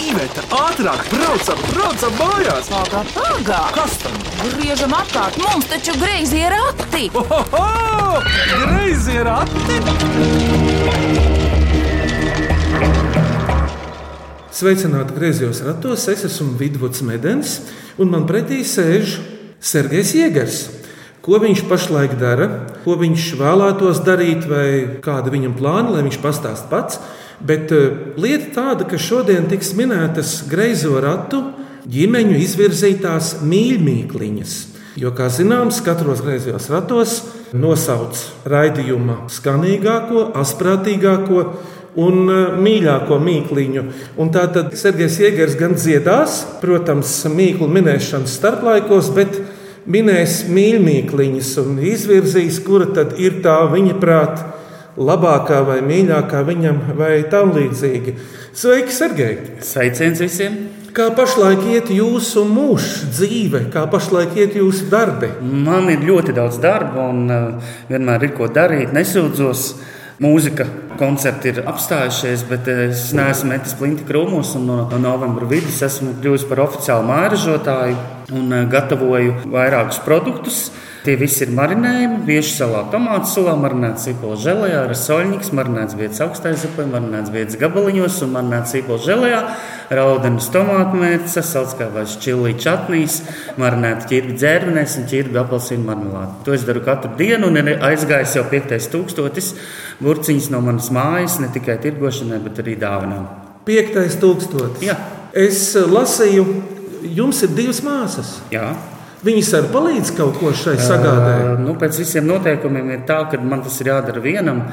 Iveta, ātrāk, braucam, braucam mājās! Pagā, pagā! Kas tam? Griežam apkārt, mums taču greizi ir rati! Ohoho! Greizi ir ati! Sveicināti griezos ratos, es esmu Vidvuds Medens, un man pretī sēž Sergejs Jēgers. Ko viņš pašlaik dara, ko viņš vēlētos darīt, vai kāda viņam plāna, lai viņš pastāst pats. Bet uh, lieta tāda, ka šodien tiks minētas greizo ratu ģimeņu izvirzītās mīļmīkliņas. Jo, kā zināms, katros griezos ratos nosauc raidījuma skanīgāko, asprātīgāko un uh, mīļāko mīkliņu. Un tā tad Sergejs Jēgers gan dziedās, protams, mīklu minēšanas starplaikos, bet minēs mīļmīkliņas un izvirzīs, kura tad ir tā viņa prāta labākā vai mīļākā viņam vai tam līdzīgi. Sveiki, Sergei! Sveiciens visiem! Kā pašlaik iet jūsu mūža dzīve, kā pašlaik iet jūsu darbi? Man ir ļoti daudz darba un uh, vienmēr ir ko darīt, nesūdzos. Mūzika koncerti ir apstājušies, bet es neesmu metis plinti krūmos. No, no novembra vidus esmu kļuvis par oficiālu mājražotāju un uh, gatavoju vairākus produktus. Tie visi ir marinējumi, bieži salā tomātu sulā, marinēts sīpola žēlējā, rasoļņiks, marinēts vietas augstais zepē, marinēts vietas gabaliņos un marinēts sīpola žēlējā, raudenes tomātu mērķis, salskāvais čili čatnīs, marinēta ķirbi dzērvenēs un ķirbi apelsīnu marmelādi. To es daru katru dienu un ir aizgājis jau piektais tūkstotis burciņas no manas mājas, ne tikai tirgošanai, bet arī tūkstotis. Jā. Es lasīju, jums ir divas māsas. Jā. Viņas arī palīdz kaut ko šai sagādē. Uh, nu, pēc visiem noteikumiem ir tā, ka man tas ir jādara vienam.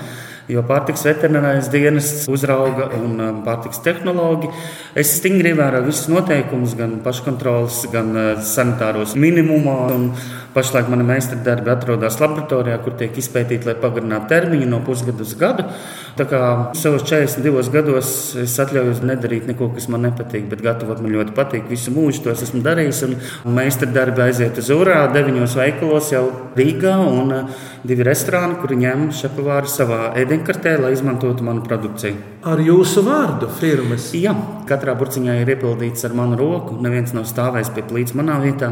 Jo pārtiks veterinārais dienests uzrauga un um, pārtiks tehnoloģi. Es stingri ievēroju visus noteikumus, gan paškontrolas, gan uh, sanitāros minimumos. Pašlaik mana meistara darbi atrodas laboratorijā, kur tiek izpētīti, lai pagarinātu termiņu no pusgada uz gadu. Tā kā savos 42 gados es atļaujos nedarīt neko, kas man nepatīk, bet gatavot man ļoti patīk. Visu mūžu to es esmu darījis. Meistara darbi aiziet uz Urā, deviņos veikalos jau Rīgā un divi restorāni, kuri ņem šepavāru savā ēdienkartē, lai izmantotu manu produkciju. Ar jūsu vārdu firmas? Jā, katrā burciņā ir iepildīts ar manu roku. Neviens nav stāvējis pie plīts manā vietā.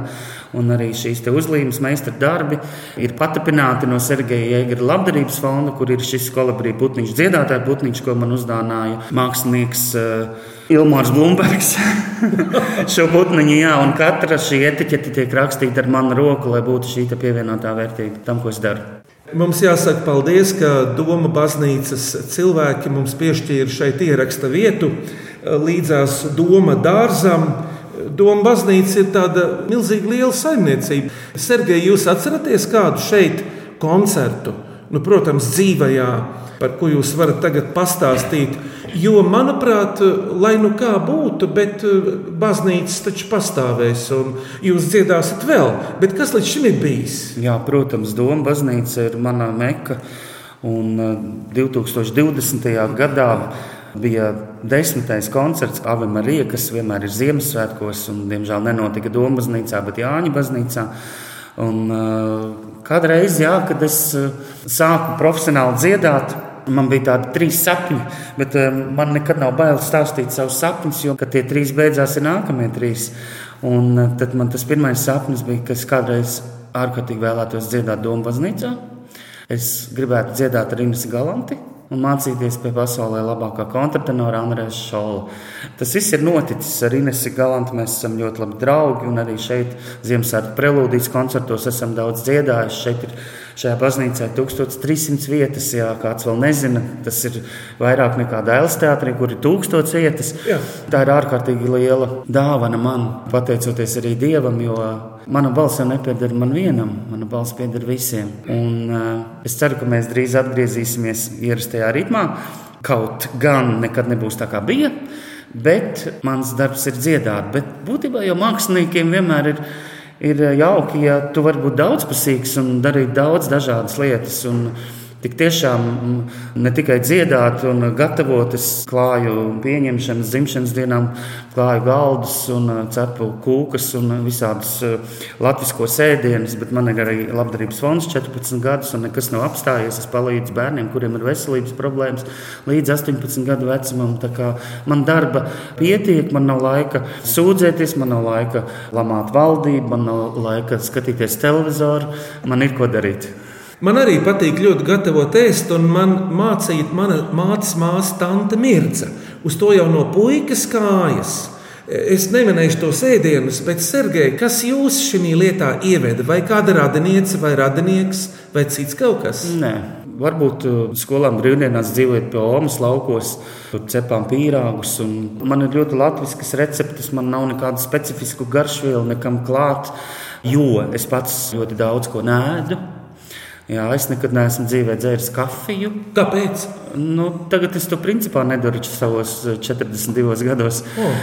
Un arī šīs uzlīmes meistara darbi ir patapināti no Sergeja Jēgara labdarības fonda, kur ir šis kolabrija putniņš, dziedātāja putniņš, ko man uzdāvināja mākslinieks. Uh, Ilmārs Blūmbergs. šo putniņu, jā, un katra šī etiķete tiek rakstīta ar manu roku, lai būtu šī pievienotā vērtība tam, ko es daru. Mums jāsaka paldies, ka Doma baznīcas cilvēki mums piešķīra šeit ieraksta vietu līdzās Doma dārzam. Doma baznīca ir tāda milzīga liela saimniecība. Sergei, jūs atceraties kādu šeit koncertu? Nu, protams, dzīvajā, par ko jūs varat tagad pastāstīt. Jo, manuprāt, lai nu kā būtu, bet baznīca taču pastāvēs, un jūs dziedāsiet vēl. Bet kas līdz šim ir bijis? Jā, protams, Doma baznīca ir mana meka. Un 2020. gadā bija desmitais koncerts Ave Marija, kas vienmēr ir Ziemassvētkos, un diemžēl nenotika Doma baznīcā, bet Jāņa baznīcā. Un, uh, kādreiz, jā, kad es uh, sāku profesionāli dziedāt, Man bija tādi trīs sapņi, bet um, man nekad nav bail stāstīt savus sapņus, jo tie trīs beidzās ir nākamie trīs. Un tad man tas pirmais sapnis bija, ka es kādreiz ārkārtīgi vēlētos dziedāt Doma baznīcā. Es gribētu dziedāt ar Inês Galanti un mācīties pie pasaulē labākā kontratenora Andrēs Šola. Tas viss ir noticis ar Inesu Galantu. Mēs esam ļoti labi draugi un arī šeit Ziemassvētku prelūdijas koncertos esam daudz dziedājuši. Šeit ir Šajā baznīcā ir 1300 vietas, ja kāds vēl nezina. Tas ir vairāk nekā Dēls teātrī, kur ir 1000 vietas. Jā. Tā ir ārkārtīgi liela dāvana man, pateicoties arī Dievam, jo mana balss jau nepieder man vienam, mana balss pieder visiem. Un, uh, es ceru, ka mēs drīz atgriezīsimies ierastajā ritmā. Kaut gan nekad nebūs tā, kā bija, bet mans darbs ir dziedāt. Bet būtībā jau māksliniekiem vienmēr ir ir jauki, ja tu vari būt daudzpusīgs un darīt daudz dažādas lietas. Un tik tiešām mm, ne tikai dziedāt un gatavot, es klāju pieņemšanas, dzimšanas dienām, klāju galdus un uh, cepu kūkas un visādus uh, latviskos ēdienus, bet man ir arī labdarības fonds 14 gadus un nekas nav apstājies. Es palīdzu bērniem, kuriem ir veselības problēmas līdz 18 gadu vecumam. Man darba pietiek, man nav laika sūdzēties, man nav laika lamāt valdību, man nav laika skatīties televizoru, man ir ko darīt. Man arī patīk ļoti gatavot ēst, un man mācīja mana mātes māsa, tante Mirca. Uz to jau no puikas kājas. Es neminēšu tos ēdienus, bet, Sergei, kas jūs šajā lietā ieveda? Vai kāda radiniece, vai radinieks, vai cits kaut kas? Nē. Varbūt uh, skolām brīvdienās dzīvojot pie Omas laukos, tur cepām pīrāgus. Man ir ļoti latviešu receptes, man nav nekādu specifisku garšvielu, nekam klāt, jo es pats ļoti daudz ko nēdu. Jā, es nekad neesmu dzīvē dzēris kafiju. Kāpēc? Nu, tagad es to principā nedaru savos 42 gados. Oh,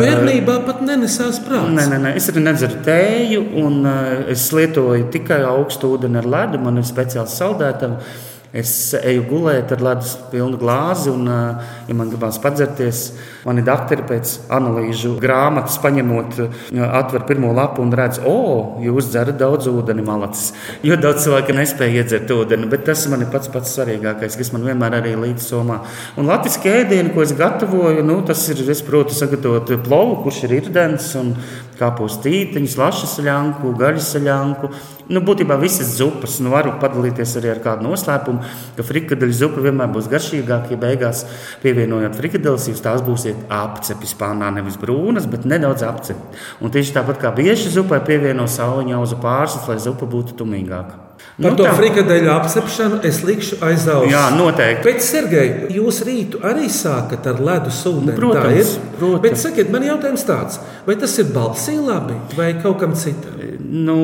bērnībā pat nenesās prātā. Nē, nē, nē, es arī nedzeru tēju, un uh, es lietoju tikai augstu ūdeni ar ledu. Man ir speciāls saldētājs. Es eju gulēt ar ledus pilnu glāzi, un, ja man gribās padzerties, mani doktori pēc analīžu grāmatas paņemot, atver pirmo lapu un redz, o, jūs dzerat daudz ūdeni, malacis. Jo daudz cilvēku nespēja iedzert ūdeni, bet tas man ir pats pats svarīgākais, kas man vienmēr arī līdz somā. Un latviešu ēdienu, ko es gatavoju, nu, tas ir, es protu sagatavot plovu, kurš ir irdens un kāpostītiņus, lašas saļanku, gaļas saļanku. Nu, būtībā visas zupas, nu, varu padalīties arī ar kādu noslēpumu, ka frikadeļu zupa vienmēr būs garšīgāka, ja beigās pievienojot frikadeļus, jūs tās būsiet apcepi spānā, nevis brūnas, bet nedaudz apcepi. Un tieši tāpat kā bieži zupai pievieno sauņa auzu pārslas, lai zupa būtu tumīgāka. Par nu, to frikadeļu apcepšanu es likšu aiz auss. Jā, noteikti. Bet, Sergei, jūs rītu arī sākat ar ledus ūdeni. Nu, protams, tā ir. Protams. Bet sakiet, man jautājums tāds, vai tas ir balsī labi vai kaut kam citam? Nu,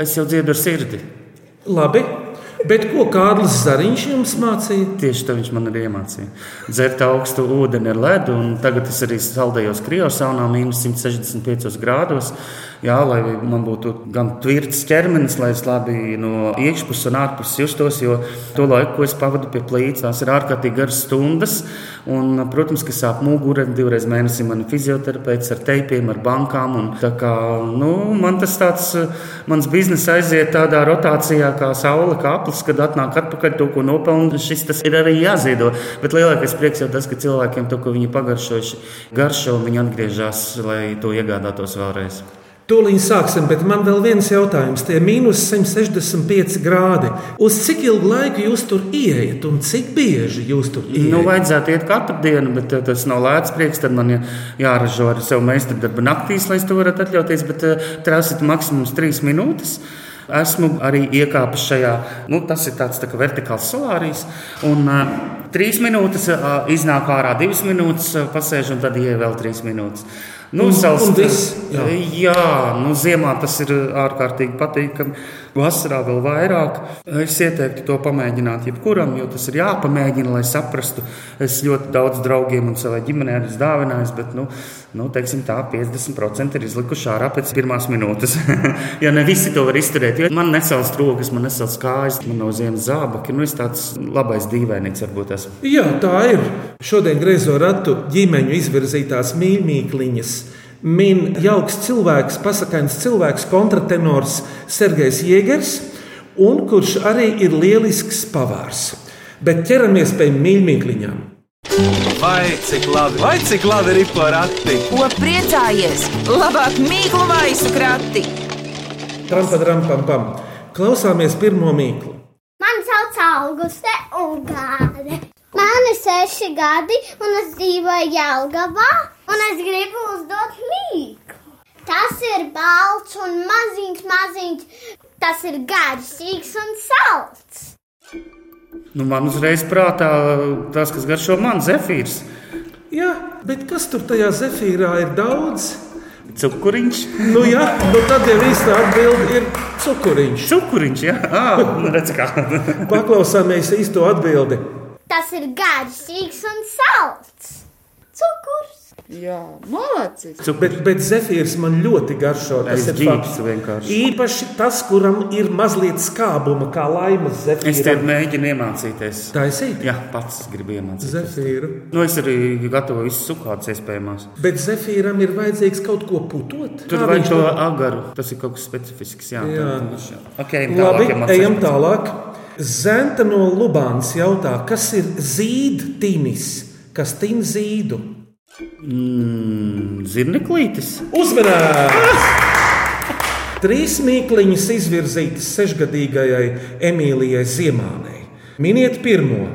es jau dziedu ar sirdi. Labi. Bet ko Kārlis Zariņš jums mācīja? Tieši tā viņš man arī iemācīja. Dzert augstu ūdeni ar ledu, un tagad es arī saldējos kriosaunā mīnus 165 grādos. Jā, lai man būtu gan tvirts ķermenis, lai es labi no iekšpuses un ārpuses justos, jo to laiku, ko es pavadu pie plīts, tās ir ārkārtīgi garas stundas. Un, protams, ka sāp mugura divreiz mēnesī man ir fizioterapeits ar teipiem, ar bankām. Un, kā, nu, man tas tāds, mans biznesa aiziet tādā rotācijā kā saule, kā aplis, kad atnāk atpakaļ to, ko nopelnu. Šis tas ir arī jāziedo. Bet lielākais prieks jau tas, ka cilvēkiem to, ko viņi pagaršojuši, garšo, viņi atgriežas, lai to iegādātos vēlreiz. Tūlīt sāksim, bet man vēl viens jautājums. Tie ir mīnus 165 grādi. Uz cik ilgu laiku jūs tur ienākat un cik bieži jūs tur ienākat? Nu, vajadzētu iet katru dienu, bet eh, tas nav lēts prieks. Tad man jāražo ar sev meistardarbu naktīs, lai es to varētu atļauties. Bet eh, ir maksimums 3 minūtes. Esmu arī iekāpis šajā, nu, tas ir tāds tā kā vertikāls solārijas. Un, uh, trīs minūtes uh, iznāk ārā, divas minūtes uh, pasēž un tad ievēl vēl trīs minūtes. Nu, un, savs, un viss, jā, jā nu, ziemā tas ir ārkārtīgi patīkami. Vasarā vēl vairāk. Es ieteiktu to pamēģināt jebkuram, jo tas ir jāpamēģina, lai saprastu. Es ļoti daudz draugiem un savai ģimenei esmu dāvinājis, bet nu, nu, teiksim, tā 50% ir izlikuši ārā pēc pirmās minūtes. ja ne visi to var izturēt, jo man nesals rokas, man nesals kājas, man nav ziemas zābaki. Nu, es tāds labais dīvainīgs varbūt esmu. Jā, tā ir. Šodien griezo ratu ģimeņu izvirzītās mīļmīkliņas min jauks cilvēks, pasakāns cilvēks, kontratenors Sergejs Jēgers, un kurš arī ir lielisks pavārs. Bet ķeramies pie mīļmīkliņām. Vai cik labi, vai cik labi ir porakti? Ko priecājies? Labāk mīklu maisu krati! Trampadram pam pam. Klausāmies pirmo mīklu. Mani sauc Auguste Ungāre. Man ir seši gadi, un es dzīvoju Jelgavā, un es gribu uzdot mīklu. Tas ir balts un maziņš, maziņš. Tas ir garšīgs un salds. Nu, man uzreiz prātā tas, kas garšo man, zefīrs. Jā, bet kas tur tajā zefīrā ir daudz? Cukuriņš. nu, jā, nu tad jau īsta atbilde ir cukuriņš. Cukuriņš, jā, ah, redz kā. Paklausāmies īsto atbildi. Tas ir garšīgs un salds. Cukurs. Jā, malacis. Bet, bet zefīrs man ļoti garšo. Tas Es ir fakts. vienkārši. Īpaši tas, kuram ir mazliet skābuma, kā laimas Es te mēģinu iemācīties. Taisīt Jā, pats gribu iemācīties. zefīru. Nu, es arī gatavoju visus sukātus iespējamos. Bet zefīram ir vajadzīgs kaut ko putot. Tur vajag to var- agaru. Tas ir kaut kas specifisks. Jā, Jā. tā- okay, Labi, ejam ejam tālāk. Zenta no Lubānas jautā, kas ir zīdtinis, kas tin zīdu? Mm, Zirneklītis. Uzmanības! Trīs mīkliņas izvirzītas sešgadīgajai Emīlijai Ziemānei. Miniet pirmo.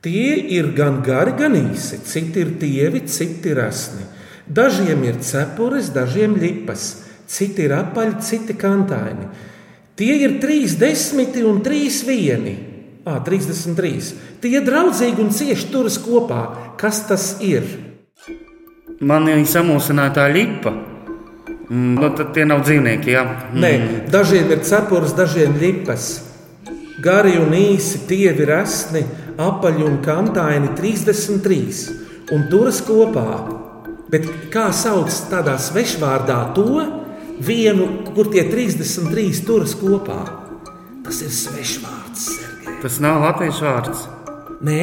Tie ir gan gari, gan īsi, citi ir tievi, citi ir asni. Dažiem ir cepures, dažiem lipas, citi ir apaļi, citi kantaini. Tie ir trīs desmiti un trīs vieni. À, 33. Tie draudzīgi un cieši turas kopā. Kas tas ir? Man ir samulsināta lipa. Mm, nu, tad tie nav dzīvnieki. Jā. Mm. Nē, dažiem ir cepures, dažiem lipas. Gari un īsi, tievi resni, apaļi un kantaini 33 un turas kopā. Bet kā sauc tādā svešvārdā to vienu, kur tie 33 turas kopā? Tas ir svešvārds. Tas nav latviešu vārds. Nē,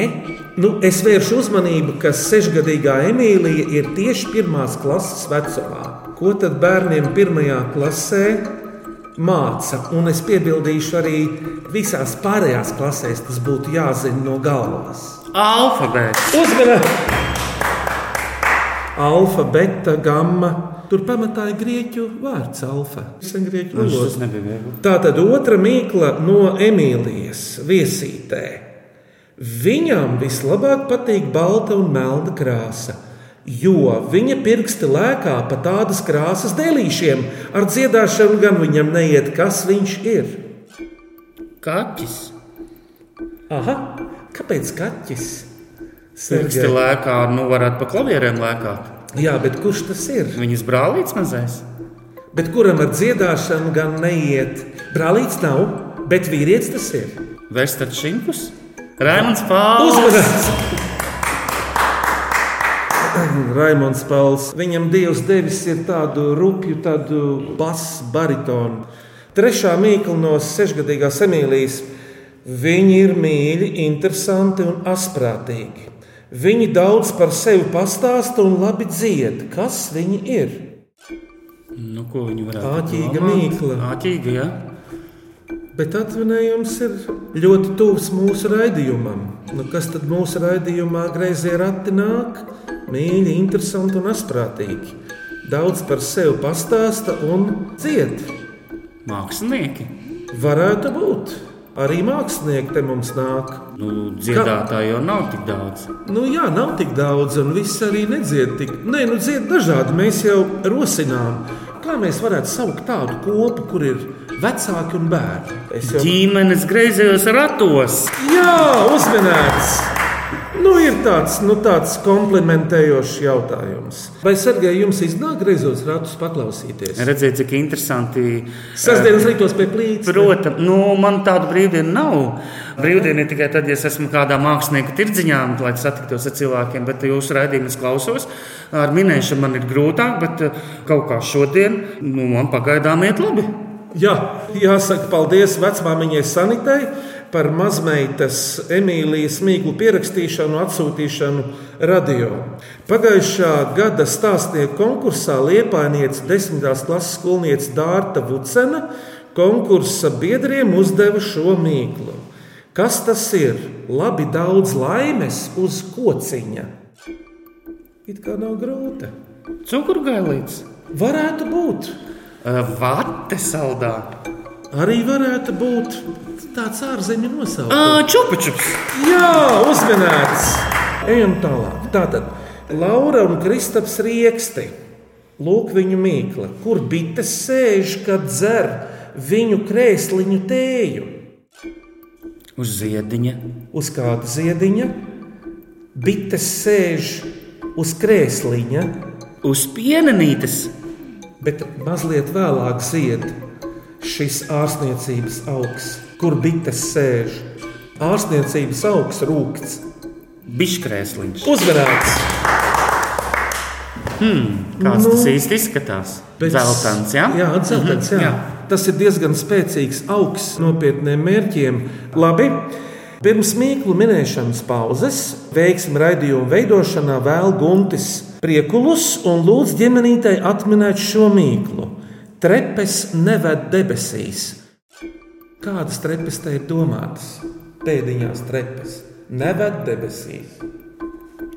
nu, es vēršu uzmanību, ka sešgadīgā Emīlija ir tieši pirmās klases vecumā. Ko tad bērniem pirmajā klasē māca? Un es piebildīšu arī visās pārējās klasēs, tas būtu jāzina no galvas. Alfabēts. Uzmanīgi! Alfa, beta, gamma. Tur pamatā ir grieķu vārds alfa. Viegli. Tā tad otra mīkla no Emīlijas viesītē. Viņam vislabāk patīk balta un melna krāsa, jo viņa pirksti lēkā pa tādas krāsas dēlīšiem. Ar dziedāšanu gan viņam neiet, kas viņš ir. Kaķis. Aha, kāpēc kaķis? Pirksti lēkā, nu varētu pa klavierēm lēkāt. Jā, bet kurš tas ir? Viņas brālīts mazais. Bet kuram ar dziedāšanu gan neiet? Brālīts nav, bet vīrietis tas ir. Vestards Šimkus. Raimons Pāvils. Uzmanīgs! Raimons Pauls. Viņam Dievs devis ir tādu rupju, tādu basu, baritonu. Trešā mīkla no sešgadīgās Emīlijas. Viņi ir mīļi, interesanti un asprātīgi. Viņi daudz par sevi pastāsta un labi dzied. Kas viņi ir? Nu, ko viņi varētu Āķīga mīkla. Āķīga, jā. Bet atvinējums ir ļoti tuvs mūsu raidījumam. Nu, kas tad mūsu raidījumā grazē rati nāk? Mīļi, interesanti un asprātīgi. Daudz par sevi pastāsta un dzied. Mākslinieki. Varētu būt. Arī mākslinieki te mums nāk. Nu, dziedātāji jau nav tik daudz. Nu, jā, nav tik daudz, un viss arī nedzied tik. Nē, nu, dzied dažādi. Mēs jau rosinām, kā mēs varētu saukt tādu kopu, kur ir vecāki un bērni. Es jau Ģimenes greizējos ratos. Jā, uzmanīts. Ir tāds, nu, tāds komplimentējošs jautājums. Vai Sergei jums iznāk griezos ratus paklausīties? Redzēt, cik interesanti. Sasdienas rītos pie plīts. Protams, nu, man tādu brīvdienu nav. Brīvdiena ir tikai tad, ja es esmu kādā mākslinieka tirdziņā, lai satiktos ar cilvēkiem, bet jūsu raidījumus klausos. Ar minēšanu man ir grūtāk, bet eh, kaut kā šodien nu, man pagaidām iet labi. Jā, jāsaka paldies vecmāmiņai Sanitai par mazmeitas Emīlijas mīklu pierakstīšanu, atsūtīšanu radio. Pagājušā gada stāstnieku konkursā Liepainieca 10. klases skolniece Dārta Vucena konkursa biedriem uzdeva šo mīklu. Kas tas ir? Labi daudz laimes uz kociņa. It kā nav grūta. Cukurgailīts, Varētu būt. vate saldā, Arī varētu būt tāds ārzemju nosaukums. Čupačups. Jā, uzmanīts. Ejam tālāk. Tātad Laura un Kristaps rieksti. Lūk, viņu mīkla, kur bites sēž, kad dzer viņu krēsliņu tēju. Uz ziediņa, Uz kāda ziediņa? Bites sēž uz krēsliņa, uz pienenītes, bet mazliet vēlāk zied šis ārstniecības augs, kur bites sēž. Ārstniecības augs rūkts. biškrēsliņš. Uzvarēts! Hmm, kāds Nu, tas īsti izskatās? Bet- Zeltans, jā? Jā, dzeltens, jā. Mhm, jā. Tas ir diezgan spēcīgs augs nopietniem mērķiem. Labi. Pirms mīklu minēšanas pauzes veiksim raidījumu veidošanā vēl Guntis Priekulus un lūdz ģimenītei atminēt šo mīklu. Trepes neved debesīs. Kādas trepes te ir domātas? Pēdiņās trepes neved debesīs.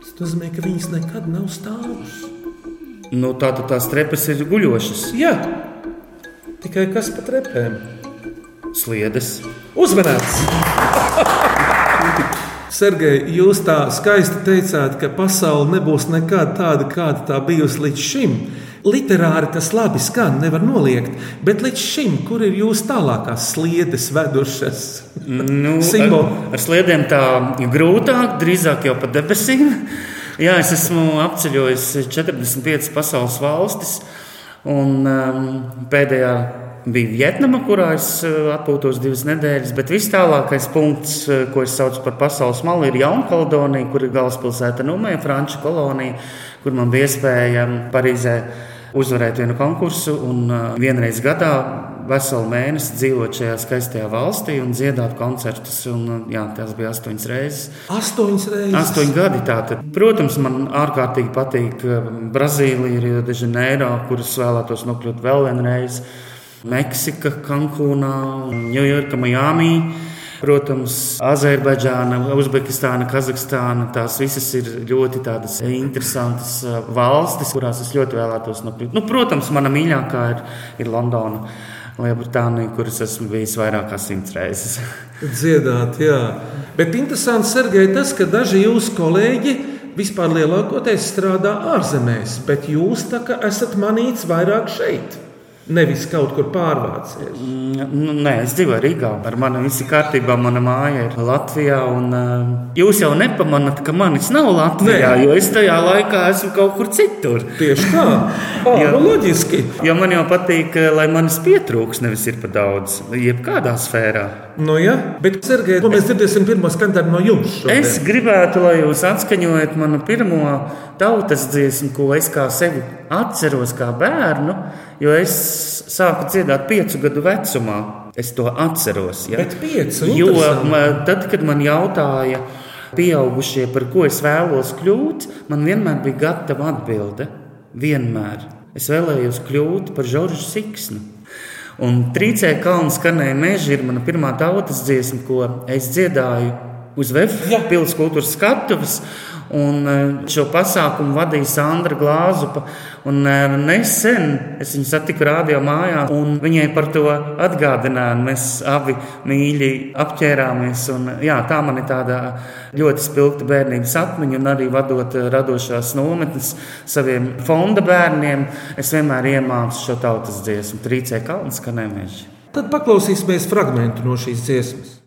Tas nozīmē, ka viņas nekad nav stāvus. Nu, Tātad tās trepas ir guļošas, Jā, tikai kas pa trepēm? sliedes. Uzmanīts! Sergei, jūs tā skaisti teicāt, ka pasaule nebūs nekad tāda, kāda tā bijusi līdz šim. Literāri tas labi skan, nevar noliegt, bet līdz šim, kur ir jūsu tālākās sliedes vedušas? Nu, Simboli. ar, ar sliedēm tā grūtāk, drīzāk jau pa debesīm. Jā, es esmu apceļojis 45 pasaules valstis, un um, pēdējā bija Vietnama, kurā es uh, atpūtos divas nedēļas. Bet vis tālākais punkts, uh, ko es saucu par pasaules malu, ir Jaunkaledonija, kur ir galvaspilsēta Numē, Franču kolonija, kur man bija iespēja Parīzē uzvarēt vienu konkursu un uh, vienreiz gadā veselu mēnesi dzīvot šajā skaistajā valstī un dziedāt koncertus. Un, jā, tas bija astoņas reizes. Astoņas reizes. Astoņi gadi tātad. Protams, man ārkārtīgi patīk Brazīlija, Rio de Janeiro, kuras vēlētos nokļūt vēl vienreiz. Meksika, Cancūnā, Ņujorka, Miami. Protams, Azerbaidžāna, Uzbekistāna, Kazahstāna. Tās visas ir ļoti interesantas uh, valstis, kurās es ļoti vēlētos nokļūt. Nu, protams, mana mīļākā ir, ir Londona, Lielbritānija, kuras esmu bijis vairāk kā simts reizes. Dziedāt, jā. Bet interesanti, Sergei, tas, ka daži jūsu kolēģi vispār lielākoties strādā ārzemēs, bet jūs tā kā esat manīts vairāk šeit. Nevis kaut kur pārvācies. Nu, nē, es dzīvoju Rīgā. Ar mani viss ir kārtībā. Mana māja ir Latvijā. Un, uh, jūs jau nepamanāt, ka manis nav Latvijā, Nē. jo es tajā laikā esmu kaut kur citur. Tieši tā, ah, Jā. nu, loģiski. Jo man jau patīk, eh, lai manis pietrūks, nevis ir par daudz. Jebkādā sfērā. Nu, ja? Bet, Sergei, ko mēs dzirdēsim pirmo skaņdarbu no jums? šodien? Es gribētu, lai jūs atskaņojat manu pirmo tautas dziesmu, ko es kā sevi atceros kā bērnu, jo es sāku dziedāt piecu gadu vecumā. Es to atceros. Ja? Bet pieci, Jo tad, kad man jautāja, pieaugušie, par ko es vēlos kļūt, man vienmēr bija gatava atbilde. Vienmēr. Es vēlējos kļūt par Žoržu Siksnu. Un trīcē kalnu skanēja meža ir mana pirmā tautas dziesma, ko es dziedāju uz. Vēja pilsētas kultūras skatuves. Un eh, šo pasākumu vadīja Sandra Glāzupa. Un eh, nesen es viņu satiku rādio mājā, un viņai par to atgādināju. Mēs abi mīļi apķērāmies. Un, jā, tā man ir tāda ļoti spilgta bērnības atmiņa, un arī vadot eh, radošās nometnes saviem fonda bērniem. Es vienmēr iemācu šo tautas dziesmu, trīcē kalnu skanējumu. Tad paklausīsimies fragment no šīs dziesmas.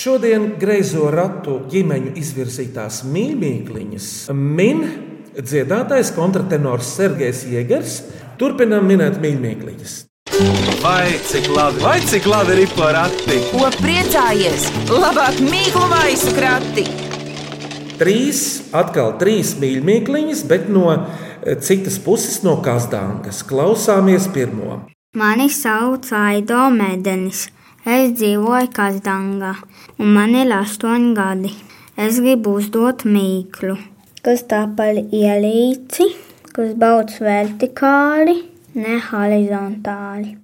Šodien greizo ratu ģimeņu izvirzītās mīmīkliņas min dziedātais kontratenors Sergejs Jēgers. Turpinām minēt mīmīkliņas. Vai cik labi, vai cik labi ir porakti? Ko priecājies? Labāk mīklu maisu krati! Trīs, atkal trīs mīmīkliņas, bet no eh, citas puses, no Kazdāngas. Klausāmies pirmo. Mani sauc Aido Mēdenis. Es dzīvoju Kazdangā, un man ir astoņi gadi. Es gribu uzdot mīklu, kas tā par ielīci, kas brauc vertikāli, ne horizontāli.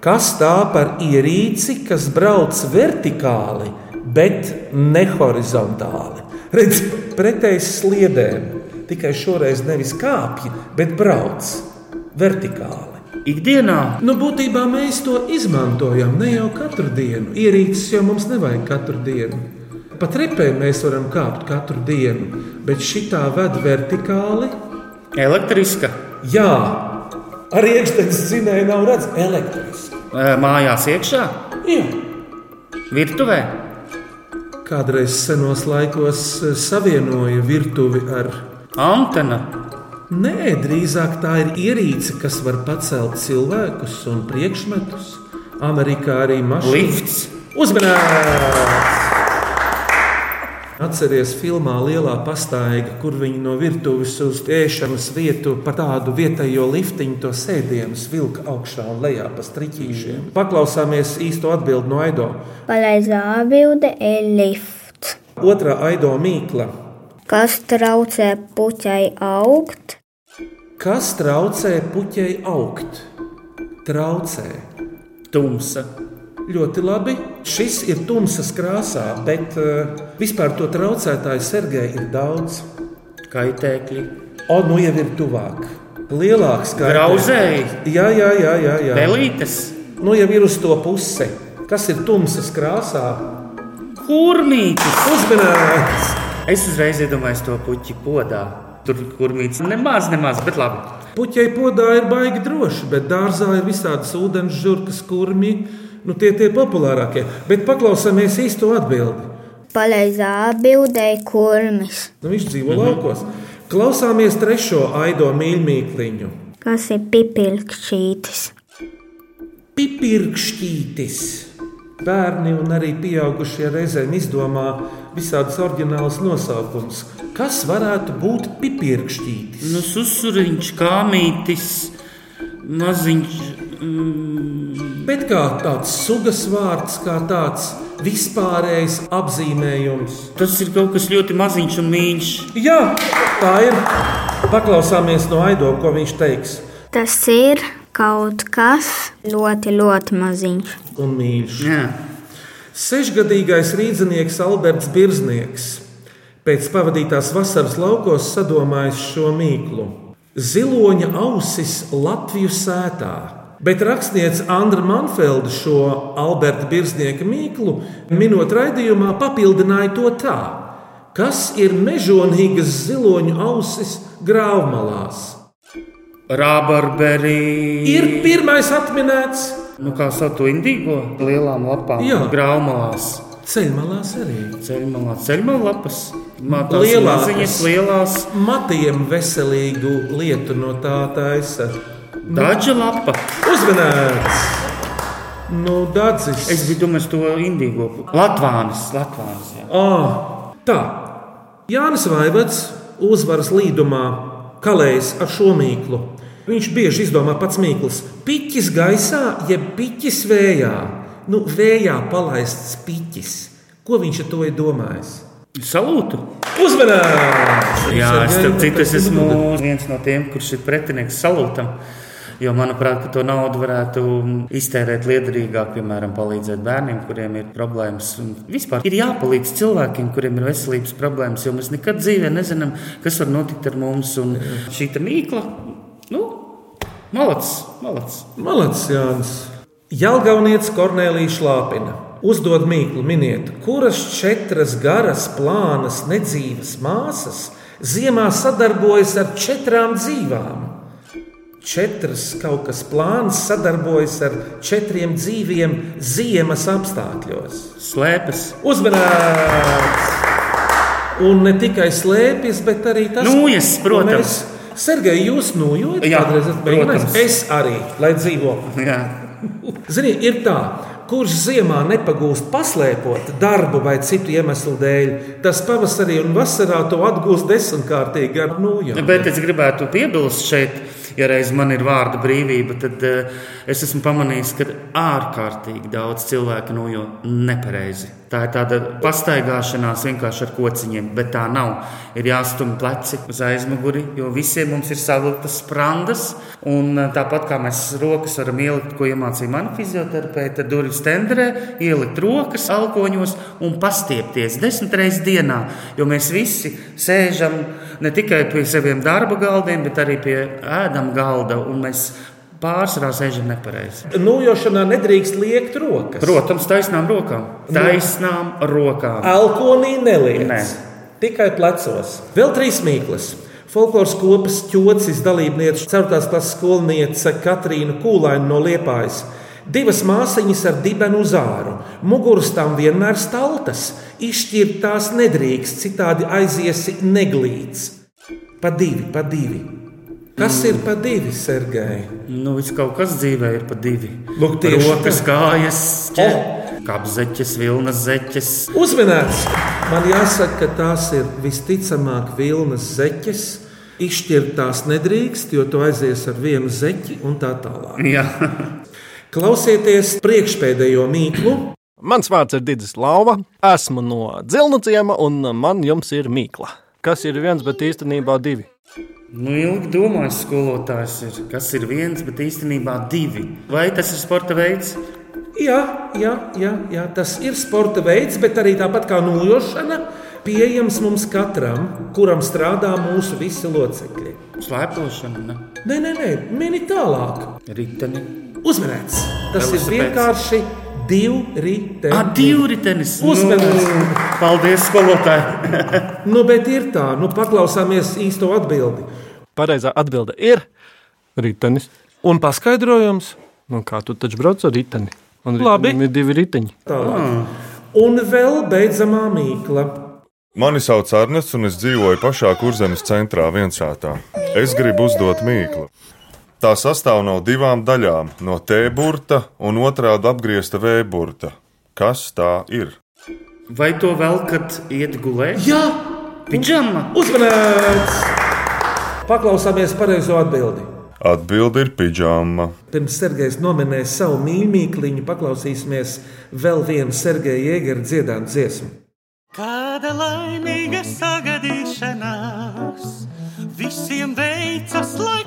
Kas tā par ierīci, kas brauc vertikāli, bet ne horizontāli? Redz, pretējs sliedēm, tikai šoreiz nevis kāpj, bet brauc vertikāli. Ikdienā Nu, būtībā mēs to izmantojam ne jau katru dienu. Ierīces jau mums nevajag katru dienu. Pat repē mēs varam kāpt katru dienu, bet šī tā ved vertikāli. elektriska, Jā, arī iekšzemes zinēja nav redzama elektriski. ē, mājās iekšā, Jā. virtuvē. Kādreiz senos laikos eh, savienoja virtuvi ar. Antena, Nē, drīzāk tā ir ierīce, kas var pacelt cilvēkus un priekšmetus. Amerikā arī mašīnas. lifts, Uzmanīgs! Atcerieties, filmā Lielā pastaiga, kur viņi no virtuves uz ēšanas vietu pa tādu vietējo liftiņu to sēdienus vilka augšā un lejā pa striķīšiem. Paklausāmies īsto atbildi no Aido. Pareizā atbilde ir lifts. Otra Aido mīkla. Kas traucē puķai augt? Kas traucē puķei augt? Traucē. tumsa, Ļoti labi. Šis ir tumsas krāsā, bet uh, vispār to traucētāju Sergei ir daudz. kaitēkļi, O, nu jau ir tuvāk. Lielāks kā grauzēji, Jā, jā, jā, jā, jā. pelītes, Nu jau ir uz to pusi. Kas ir tumsas krāsā? kurmītis. Uzmanīgs! Es uzreiz iedomājos to puķi podā. Tur kurmītis nemaz, nemaz, bet labi. Puķei podā ir baigi droši, bet dārzā ir visādas ūdens žurkas, kurmi. Nu, tie tie populārākie. Bet paklausāmies īsto atbildi. Pareizā atbilde ir kurmis. Nu, viņš dzīvo mhm. laukos. Klausāmies trešo aido mīļmīkliņu. Kas ir pipilkšķītis? Pipirkšķītis. Bērni un arī pieaugušie reizēm izdomā visādus oriģinālus nosaukumus. Kas varētu būt pipirkšķītis? Nu, susuriņš, kāmītis, maziņš. Mm, Bet kā tāds sugas vārds, kā tāds vispārējs apzīmējums. tas ir kaut kas ļoti maziņš un mīļš. Jā, tā ir. Paklausāmies no Aido, ko viņš teiks. Tas ir kaut kas ļoti, ļoti maziņš. Un mīļš. Jā. Sešgadīgais rīznieks Alberts Birznieks pēc pavadītās vasaras laukos sadomājis šo mīklu. Ziloņa ausis Latviju sētā. Bet rakstniece Andra Manfelda šo Alberta Birznieka mīklu, minot raidījumā, papildināja to tā, kas ir mežonīgas ziloņu ausis grāvmalās. Rābarberi. Ir pirmais atminēts, Nu, kā sauc to indīgo lielām lapām? Jā. Graumalās. Ceļmalās arī. Ceļmalā, ceļmalā lapas. Ma- tās Lielākas. maziņas, lielās. Matiem veselīgu lietu no tā taisa. Daža lapa. Uzmanīts! Nu, dārdzis. Es biju domājis to indīgo. Latvānis, Latvānis. Jā. Ah, tā. Jānis Vaivads uzvaras līdumā kalējas ar šo mīklu. Viņš bieži izdomā pats mīkls. Piķis gaisā, jeb piķis vējā. Nu, vējā palaists piķis. Ko viņš ar to ir domājis? Salūtu! Uzmanīts! Jā, es starp citu es esmu viens no tiem, kurš ir pretinieks salūtam. Jo, manuprāt, to naudu varētu iztērēt liederīgāk, piemēram, palīdzēt bērniem, kuriem ir problēmas. Un vispār ir jāpalīdz cilvēkiem, kuriem ir veselības problēmas, jo mēs nekad dzīvē nezinām, kas var notikt ar mums. Un šī mīkla, nu, malacis, malacis. Malacis Jānis. Jelgaunietis Kornelija Šlāpina. Uzdod mīklu, miniet, kuras četras garas, plānas, nedzīvas māsas ziemā sadarbojas ar četrām dzīvām. Četras kaut kas plāns sadarbojas ar četriem dzīviem ziemas apstākļos. Slēpes. Uzmanīts! Un ne tikai slēpjas, bet arī tas, Nūjas, ko protams. mēs- Sergei, jūs nojūtat, Jā, kādreiz esat protams. Es arī, lai dzīvo. Jā. Ziniet, ir tā, kurš ziemā nepagūst paslēpot darbu vai citu iemeslu dēļ, tas pavasarī un vasarā to atgūst desmitkārtīgi ar nūjām. Bet es gribētu piebilst šeit, ja reiz man ir vārda brīvība, tad uh, es esmu pamanījis, ka ārkārtīgi daudz cilvēku nojo nepareizi. Tā ir tāda pastaigāšanās vienkārši ar kociņiem, bet tā nav. Ir jāstumj pleci uz aizmuguri, jo visiem mums ir savilktas sprandas. Un uh, tāpat kā mēs rokas varam ielikt, ko iemācīja mana fizioterapeite, durvis tenderē, ielikt rokas alkoņos un pastiepties desmit reizes dienā. Jo mēs visi sēžam ne tikai pie saviem darba galdiem, bet arī pie ēdam galda. un mēs Pārsvarā sēžam nepareizi. Nūjošanā nedrīkst liekt rokas. Protams, taisnām rokām. Taisnām rokām. Alkoholī neliec. Nē. Tikai plecos. Vēl trīs mīklas. Folkloras kopas ķocis dalībniece, 4. klases skolniece Katrīna Kūlaina no Liepājas. Divas māsiņas ar dibenu zāru, muguras tam vienmēr staltas, izšķirt tās nedrīkst, citādi aiziesi neglīts. Pa divi, pa divi. Kas ir pa divi, Sergei? Nu, viss kaut kas dzīvē ir pa divi. Lūk, tieši Rokas, kājas, Oh! kapzeķes, vilnas zeķes. Uzmanīts! Man jāsaka, ka tās ir visticamāk vilnas zeķes. Izšķirt tās nedrīkst, jo tu aizies ar vienu zeķi un tā tālāk. Jā. Klausieties priekšpēdējo mīklu. Mans vārds ir Digis Lauva. Esmu no Zilnu ciema, un man jums ir mīkla. Kas ir viens, bet īstenībā divi? Nu, ilgi domājis, skolotājs ir. Kas ir viens, bet īstenībā divi. Vai tas ir sporta veids? Jā, jā, jā, jā, tas ir sporta veids, bet arī tāpat kā nūjošana, pieejams mums katram, kuram strādā mūsu visi locekļi. Slēpošana, ne? Nē, nē, nē, mini tālāk. Riteni. Uzmanīts! Tas ir Velosipēds. vienkārši divi rīteni. Ah, divritenis. Uzmanīts. Nu, paldies, skolotāji. Nu, bet ir tā, nu, paklausāmies īsto atbildi. Pareizā atbilde ir ritenis. Un paskaidrojums Nu, kā tu taču brauc ar riteni? Un Labi. ir divi riteņi. tālāk. Un vēl beidzamā mīkla. Mani sauc Arnests, un es dzīvoju pašā kurzemes centrā, viensātā. Es gribu uzdot mīklu. Tā sastāv no divām daļām - no T burta un otrādi apgriezta V burta. Kas tā ir? Vai to vēl, kad iet gulēt? Jā, Pidžama. uzmanīts! Paklausāmies pareizo atbildi. Atbilde ir pidžama. Pirms Sergejs nominēs savu mīļākliņu, paklausīsimies vēl vienu Sergeja Jēgera dziedātu dziesmu. Kāda laimīga sagadīšanās visiem veicas, lai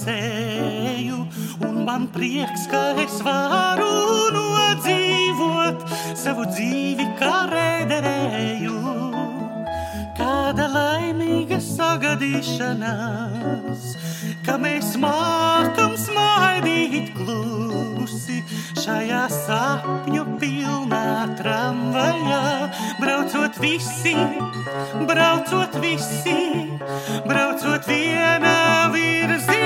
kurēsēju, un man prieks, ka es varu nodzīvot savu dzīvi kā rēderēju. Kāda laimīga sagadīšanās, ka mēs mākam smaidīt klusi šajā sapņu pilnā tramvajā. Braucot visi, braucot visi, braucot vienā virzienā.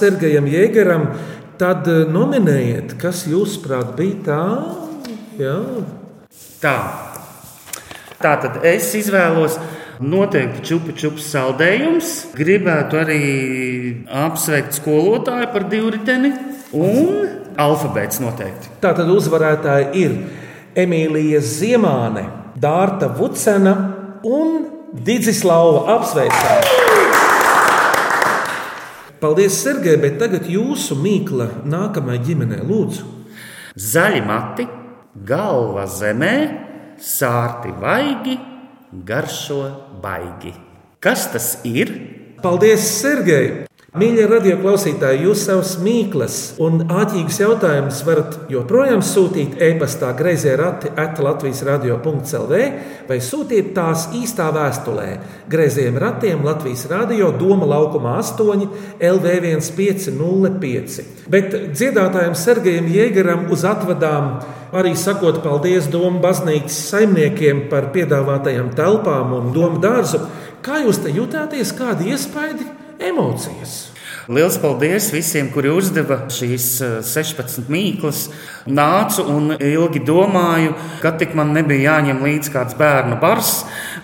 Sergejam Jēgeram. Tad eh, nominējiet, kas jūsuprāt bija tā? Jā. Tā. Tā tad es izvēlos noteikti čupu čupu saldējums. Gribētu arī apsveikt skolotāju par divriteni un alfabēts noteikti. Tā tad uzvarētāji ir Emīlija Ziemāne, Dārta Vucena un Didzislava apsveicēja. Paldies, Sergei, bet tagad jūsu mīkla nākamajai ģimenei lūdzu. Zaļi mati, galva zemē, sārti vaigi, garšo baigi. Kas tas ir? Paldies, Sergei! Mīļie radioklausītāji, jūs savus mīklas un āķīgus jautājumus varat joprojām sūtīt e-pastā grazē rati at Latvijas radio.clv vai sūtīt tās īstā vēstulē Grazējiem ratiem Latvijas radio Doma laukuma 8 LV1505. Bet dziedātājiem Sergejam Jēgaram uz atvadām arī sakot paldies Doma baznīcas saimniekiem par piedāvātajām telpām un Doma dārzu. Kā jūs te jutāties, kādi iespaidi? Emocijas. Liels paldies visiem, kuri uzdeva šīs eh, 16 mīklas. Nācu un ilgi domāju, ka tik man nebija jāņem līdzi kāds bērnu bars,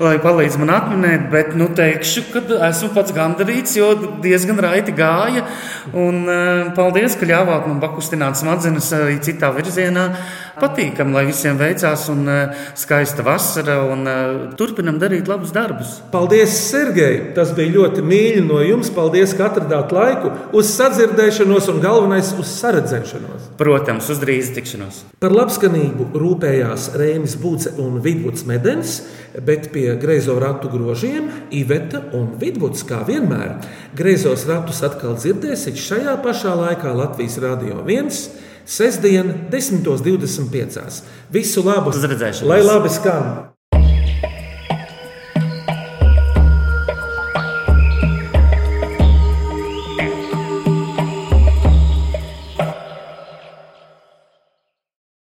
lai palīdz man atminēt, bet nu teikšu, ka esmu pats gandarīts, jo diezgan raiti gāja. Un eh, paldies, ka ļāvāt man pakustināt smadzenes arī citā virzienā. Patīkam, lai visiem veicās un eh, skaista vasara un turpinam darīt labus darbus. Paldies, Sergei! Tas bija ļoti mīļi no jums. Paldies, ka atradāt laiku uz sadzirdēšanos un galvenais uz saredzēšanos. Protams, uz drīz tikšanos. Par labskanību rūpējās Rēmis Būce un Vidvuds Medens, bet pie greizo ratu grožiem Iveta un Vidvuds kā vienmēr. Greizos ratus atkal dzirdēsiet šajā pašā laikā Latvijas Rādio 1. Sestdien, 10.25. Visu labu! Lai labi skan!